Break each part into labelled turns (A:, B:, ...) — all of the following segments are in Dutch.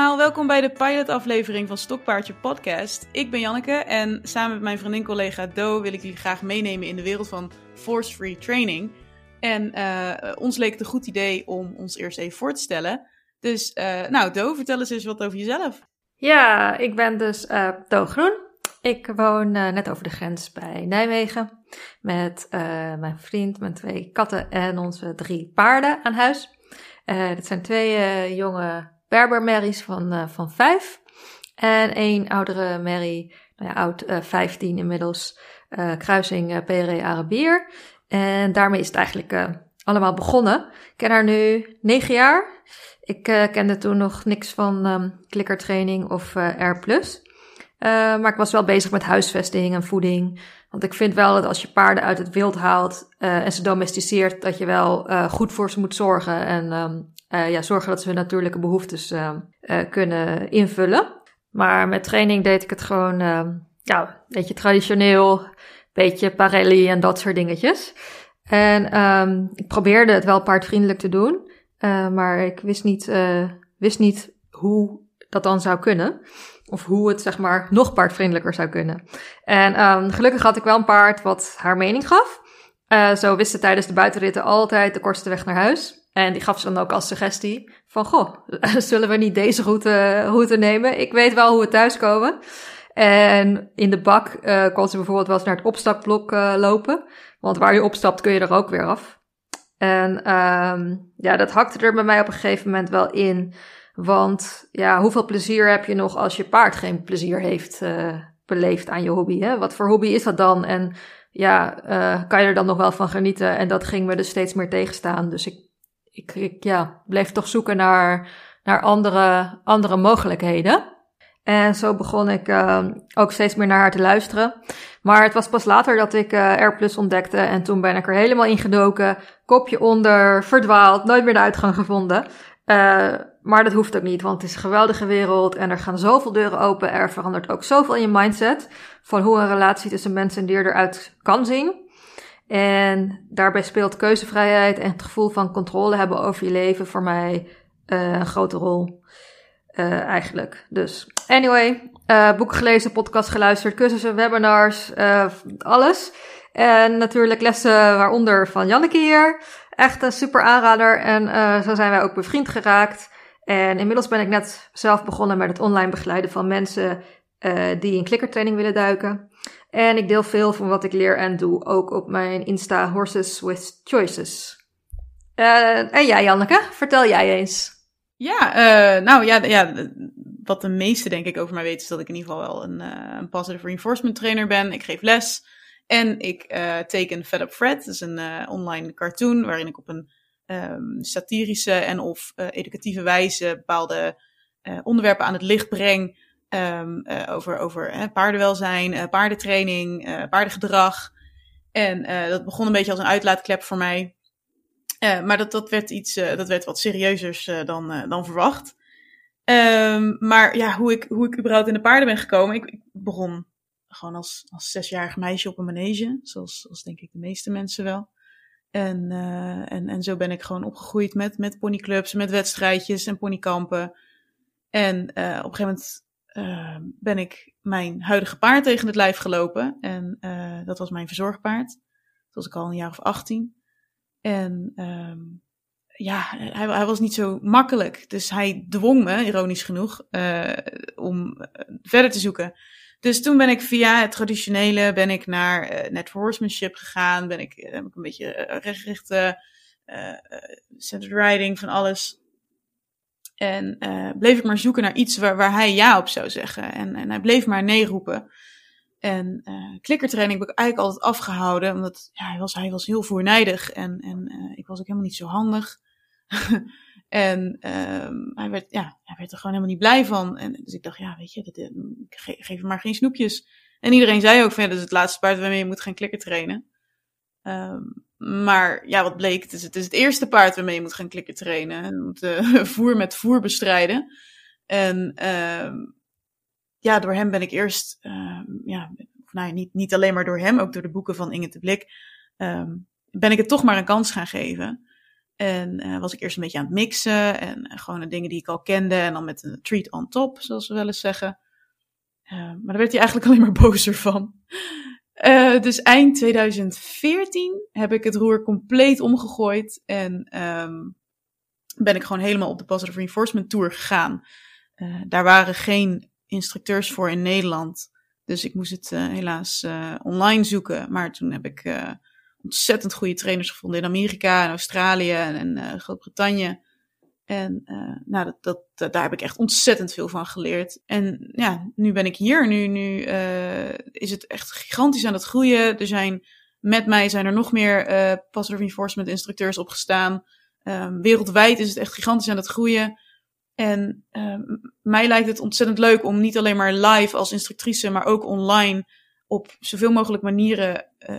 A: allemaal, welkom bij de pilotaflevering van Stokpaardje Podcast. Ik ben Janneke en samen met mijn vriendin-collega Do wil ik jullie graag meenemen in de wereld van force-free training. En uh, ons leek het een goed idee om ons eerst even voor te stellen. Dus, uh, nou Do, vertel eens eens wat over jezelf.
B: Ja, ik ben dus uh, Do Groen. Ik woon net over de grens bij Nijmegen met mijn vriend, mijn twee katten en onze drie paarden aan huis. dit zijn twee jonge Berber van, uh, van vijf. En één oudere Mary, nou ja, oud uh, eh, 15 inmiddels, uh, kruising PRE Arabier. En daarmee is het eigenlijk allemaal begonnen. Ik ken haar nu negen jaar. Ik kende toen nog niks van um, klikkertraining of R+. maar ik was wel bezig met huisvesting en voeding. Want ik vind wel dat als je paarden uit het wild haalt en ze domesticeert, dat je wel goed voor ze moet zorgen. En um, uh, ja, zorgen dat ze hun natuurlijke behoeftes uh, uh, kunnen invullen. Maar met training deed ik het gewoon, ja, een beetje traditioneel, beetje parelli en dat soort dingetjes. En um, ik probeerde het wel paardvriendelijk te doen, maar ik wist niet, wist niet hoe dat dan zou kunnen. Of hoe het zeg maar nog paardvriendelijker zou kunnen. En um, gelukkig had ik wel een paard wat haar mening gaf. zo wist ze tijdens de buitenritten altijd de kortste weg naar huis. En die gaf ze dan ook als suggestie van, goh, zullen we niet deze route, route nemen? Ik weet wel hoe we thuiskomen. En in de bak uh, kon ze bijvoorbeeld wel eens naar het opstapblok uh, lopen. Want waar je opstapt kun je er ook weer af. En um, ja, dat hakte er bij mij op een gegeven moment wel in. Want ja, hoeveel plezier heb je nog als je paard geen plezier heeft uh, beleefd aan je hobby? Hè? Wat voor hobby is dat dan? En ja, kan je er dan nog wel van genieten? En dat ging me dus steeds meer tegenstaan. Dus ik ik, ja, bleef toch zoeken naar, naar andere, andere mogelijkheden. En zo begon ik uh, ook steeds meer naar haar te luisteren. Maar het was pas later dat ik uh, ontdekte. En toen ben ik er helemaal ingedoken. Kopje onder, verdwaald, nooit meer de uitgang gevonden. Uh, maar dat hoeft ook niet, want het is een geweldige wereld. En er gaan zoveel deuren open. Er verandert ook zoveel in je mindset. Van hoe een relatie tussen mensen en dier eruit kan zien. En daarbij speelt keuzevrijheid en het gevoel van controle hebben over je leven voor mij uh, een grote rol. Uh, eigenlijk. Dus, anyway, uh, boeken gelezen, podcast geluisterd, cursussen, webinars, alles. En natuurlijk lessen waaronder van Janneke hier. Echt een super aanrader. En zo zijn wij ook bevriend geraakt. En inmiddels ben ik net zelf begonnen met het online begeleiden van mensen die in klikkertraining willen duiken. En ik deel veel van wat ik leer en doe, ook op mijn Insta Horses with Choices. Uh, en jij, Janneke, vertel jij eens.
A: Ja, uh, nou ja, ja, wat de meeste denk ik over mij weten is dat ik in ieder geval wel een, uh, een positive reinforcement trainer ben. Ik geef les en ik teken Fed Up Fred. Dat is een online cartoon waarin ik op een um, satirische en of educatieve wijze bepaalde onderwerpen aan het licht breng Um, over over hè, paardenwelzijn, uh, paardentraining, uh, paardengedrag. En dat begon een beetje als een uitlaatklep voor mij. maar dat, dat werd iets, dat werd wat serieuzers dan, dan verwacht. Um, maar ja, hoe ik, hoe ik überhaupt in de paarden ben gekomen. Ik, ik begon gewoon als, als zesjarig meisje op een manege. Zoals, zoals denk ik de meeste mensen wel. En, en, en zo ben ik gewoon opgegroeid met, met ponyclubs, met wedstrijdjes en ponykampen. En op een gegeven moment uh, ben ik mijn huidige paard tegen het lijf gelopen. En uh, dat was mijn verzorgpaard. Dat was ik al een jaar of 18. En um, ja, hij, hij, was niet zo makkelijk. Dus hij dwong me, ironisch genoeg, uh, om verder te zoeken. Dus toen ben ik via het traditionele ben ik naar net horsemanship gegaan. Ben ik, heb ik een beetje rechtgerichte centered riding van alles. En uh, bleef ik maar zoeken naar iets waar, waar hij ja op zou zeggen. En, en hij bleef maar nee roepen. En uh, klikkertraining heb ik eigenlijk altijd afgehouden, omdat ja, hij, was, hij was heel voornijdig en, en uh, ik was ook helemaal niet zo handig. en um, hij, werd, ja, hij werd er gewoon helemaal niet blij van. En, dus ik dacht, ja, weet je, geef hem maar geen snoepjes. En iedereen zei ook van, dat is het laatste paard waarmee je moet gaan klikkertrainen. Um, maar ja, wat bleek, het is, het is het eerste paard waarmee je moet gaan klikken trainen. Je moet uh, voer met voer bestrijden. En uh, ja, door hem ben ik eerst, uh, ja, nou ja, niet, niet alleen maar door hem, ook door de boeken van Inge de Blik, um, ben ik het toch maar een kans gaan geven. En was ik eerst een beetje aan het mixen en gewoon de dingen die ik al kende en dan met een treat on top, zoals we wel eens zeggen. maar daar werd hij eigenlijk alleen maar bozer van. Dus eind 2014 heb ik het roer compleet omgegooid en um, ben ik gewoon helemaal op de Positive Reinforcement Tour gegaan. Uh, daar waren geen instructeurs voor in Nederland. Dus ik moest het uh, helaas online zoeken. Maar toen heb ik ontzettend goede trainers gevonden in Amerika en Australië en, en Groot-Brittannië. En nou, dat, dat, daar heb ik echt ontzettend veel van geleerd. En ja, nu ben ik hier. Nu, nu is het echt gigantisch aan het groeien. Er zijn met mij zijn er nog meer positive reinforcement instructeurs opgestaan. Um, wereldwijd is het echt gigantisch aan het groeien. En um, mij lijkt het ontzettend leuk om niet alleen maar live als instructrice, maar ook online op zoveel mogelijk manieren uh,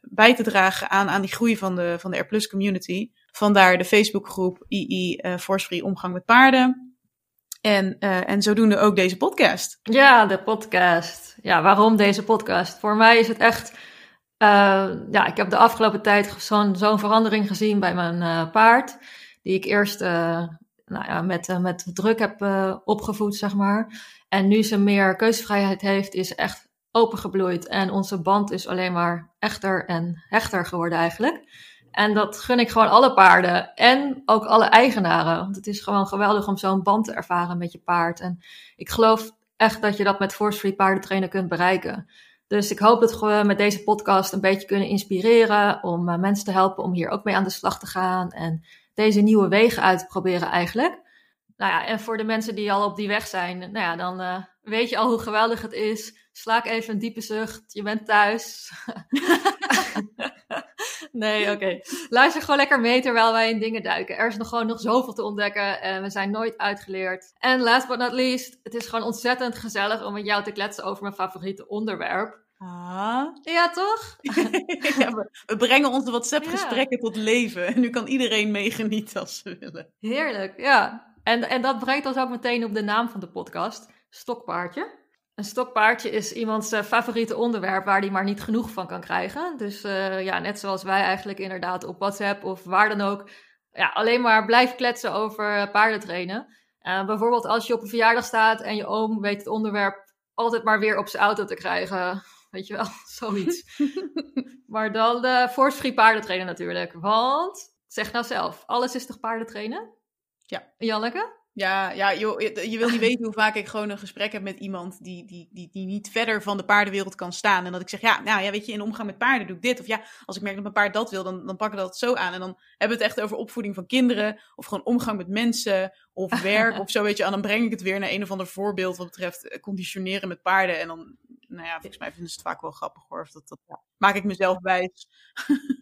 A: bij te dragen aan, aan die groei van de, van de R Plus community. Vandaar de Facebookgroep II uh, Force Free Omgang met Paarden. En, uh, en zodoende ook deze podcast.
B: Ja, de podcast. Ja, waarom deze podcast? Voor mij is het echt uh, ja, ik heb de afgelopen tijd zo'n zo'n verandering gezien bij mijn paard. Die ik eerst nou ja, met, met druk heb opgevoed, zeg maar. En nu ze meer keuzevrijheid heeft, is echt opengebloeid. En onze band is alleen maar echter en hechter geworden eigenlijk. En dat gun ik gewoon alle paarden en ook alle eigenaren. Want het is gewoon geweldig om zo'n band te ervaren met je paard. En ik geloof echt dat je dat met force free paardentrainen kunt bereiken. Dus ik hoop dat we met deze podcast een beetje kunnen inspireren om uh, mensen te helpen om hier ook mee aan de slag te gaan en deze nieuwe wegen uit te proberen eigenlijk. Nou ja, en voor de mensen die al op die weg zijn, nou ja, dan uh, weet je al hoe geweldig het is. Slaak even een diepe zucht, je bent thuis. nee, oké. Okay. Luister gewoon lekker mee terwijl wij in dingen duiken. Er is nog gewoon nog zoveel te ontdekken en we zijn nooit uitgeleerd. En last but not least, het is gewoon ontzettend gezellig om met jou te kletsen over mijn favoriete onderwerp.
A: Ah.
B: Ja, toch?
A: ja, we, brengen onze WhatsApp-gesprekken tot leven. En nu kan iedereen meegenieten als ze willen.
B: Heerlijk, ja. En, en dat brengt ons ook meteen op de naam van de podcast: Stokpaardje. Een stokpaardje is iemands uh, favoriete onderwerp waar hij maar niet genoeg van kan krijgen. Dus uh, ja, net zoals wij eigenlijk inderdaad op WhatsApp of waar dan ook. Ja, alleen maar blijf kletsen over paardentrainen. Uh, bijvoorbeeld als je op een verjaardag staat en je oom weet het onderwerp altijd maar weer op zijn auto te krijgen. Weet je wel, zoiets. maar dan de force free paardentrainen natuurlijk. Want, zeg nou zelf, alles is toch paardentrainen?
A: Ja.
B: Janneke?
A: Ja, ja joh, je, wil niet weten hoe vaak ik gewoon een gesprek heb met iemand die, die, die, die niet verder van de paardenwereld kan staan. En dat ik zeg, ja, nou ja, weet je, in omgang met paarden doe ik dit. Of ja, als ik merk dat mijn paard dat wil, dan, dan pakken we dat zo aan. En dan hebben we het echt over opvoeding van kinderen. Of gewoon omgang met mensen. Of werk of zo, weet je. En dan breng ik het weer naar een of ander voorbeeld wat betreft eh, conditioneren met paarden. En dan nou ja, volgens mij vinden ze het vaak wel grappig hoor. Of dat, dat ja. maak ik mezelf wijs.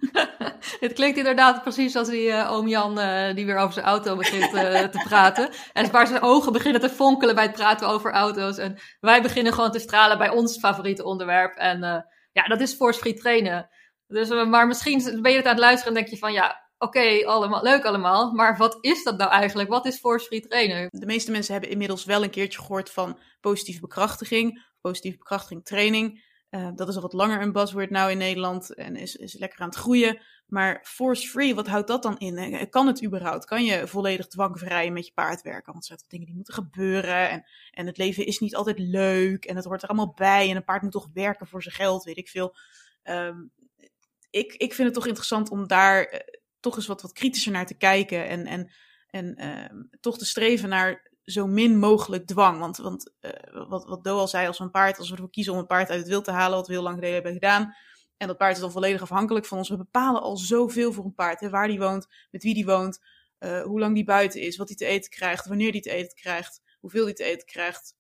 B: het klinkt inderdaad precies als die uh, oom Jan uh, die weer over zijn auto begint uh, te praten. En waar zijn ogen beginnen te fonkelen bij het praten over auto's. En wij beginnen gewoon te stralen bij ons favoriete onderwerp. En ja, dat is force free trainen. Dus, maar misschien ben je het aan het luisteren en denk je van ja, oké, okay, allemaal leuk allemaal, maar wat is dat nou eigenlijk? Wat is force free trainen?
A: De meeste mensen hebben inmiddels wel een keertje gehoord van positieve bekrachtiging positieve bekrachtiging training. Uh, dat is al wat langer een buzzword nou in Nederland en is, is lekker aan het groeien. Maar force-free, wat houdt dat dan in? Kan het überhaupt? Kan je volledig dwangvrij met je paard werken? Want er zijn dingen die moeten gebeuren. En, en het leven is niet altijd leuk. En het hoort er allemaal bij. En een paard moet toch werken voor zijn geld, weet ik veel. Um, ik, ik vind het toch interessant om daar uh, toch eens wat, wat kritischer naar te kijken. En, en, en uh, toch te streven naar zo min mogelijk dwang. Want, want uh, wat, wat Doe al zei, als we een paard, als we ervoor kiezen om een paard uit het wild te halen, wat we heel lang geleden hebben gedaan. En dat paard is dan volledig afhankelijk van ons. We bepalen al zoveel voor een paard. Hè, waar die woont, met wie die woont, uh, hoe lang die buiten is, wat hij te eten krijgt, wanneer die te eten krijgt, hoeveel hij te eten krijgt,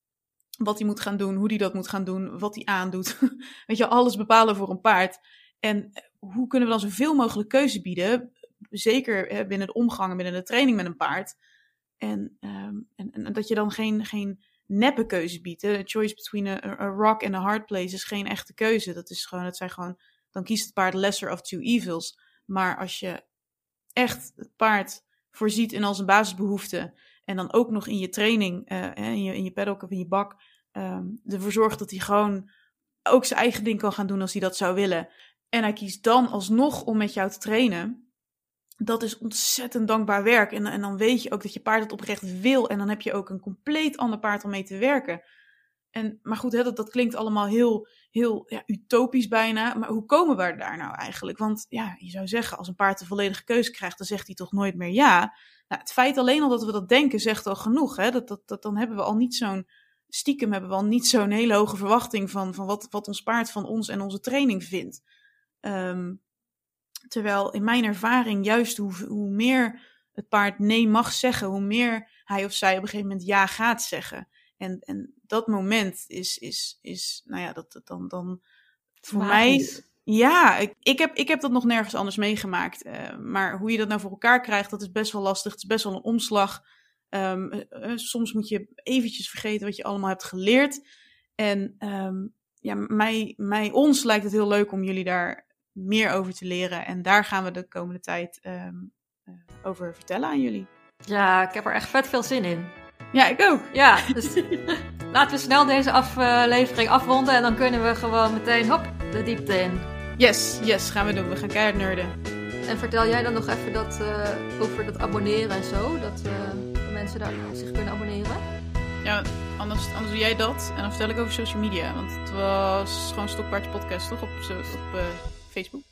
A: wat hij moet gaan doen, hoe hij dat moet gaan doen, wat hij aandoet. Weet je, alles bepalen voor een paard. En eh, hoe kunnen we dan zoveel mogelijk keuze bieden? Zeker hè, binnen de omgang, binnen de training met een paard en, um, en, en, dat je dan geen, geen neppe keuze biedt. A choice between a, rock and a hard place is geen echte keuze. Dat is gewoon, het zijn gewoon, dan kiest het paard lesser of two evils. Maar als je echt het paard voorziet in al zijn basisbehoeften. En dan ook nog in je training, uh, in, je, in je paddock of in je bak, um, ervoor zorgt dat hij gewoon ook zijn eigen ding kan gaan doen als hij dat zou willen. En hij kiest dan alsnog om met jou te trainen dat is ontzettend dankbaar werk. En, en dan weet je ook dat je paard het oprecht wil. En dan heb je ook een compleet ander paard om mee te werken. En, maar goed, hè, dat, dat klinkt allemaal heel, heel ja, utopisch bijna. Maar hoe komen we daar nou eigenlijk? Want ja, je zou zeggen, als een paard de volledige keuze krijgt, dan zegt hij toch nooit meer ja. Nou, het feit alleen al dat we dat denken, zegt al genoeg. Hè? Dat, dat, dat, dan hebben we al niet zo'n, stiekem hebben we al niet zo'n hele hoge verwachting van, van wat, wat ons paard van ons en onze training vindt. Ehm, terwijl in mijn ervaring, juist hoe, hoe meer het paard nee mag zeggen, hoe meer hij of zij op een gegeven moment ja gaat zeggen. En, en dat moment is, is, is nou ja, dat, dat dan, dan voor mij. Ja, ik, ik, heb, ik heb dat nog nergens anders meegemaakt. Uh, maar hoe je dat nou voor elkaar krijgt, dat is best wel lastig. Het is best wel een omslag. Um, uh, soms moet je eventjes vergeten wat je allemaal hebt geleerd. En um, ja, mij, mij, ons lijkt het heel leuk om jullie daar meer over te leren. En daar gaan we de komende tijd um, uh, over vertellen aan jullie.
B: Ja, ik heb er echt vet veel zin in.
A: Ja, ik ook.
B: Ja, dus laten we snel deze aflevering afronden en dan kunnen we gewoon meteen hop de diepte in.
A: Yes, yes, gaan we doen. We gaan keihard nerden.
B: En vertel jij dan nog even dat, uh, over dat abonneren en zo, dat uh, mensen daar zich kunnen abonneren?
A: Ja, anders, anders doe jij dat en dan vertel ik over social media, want het was gewoon Stokpaardje Podcast toch op, op uh, Facebook?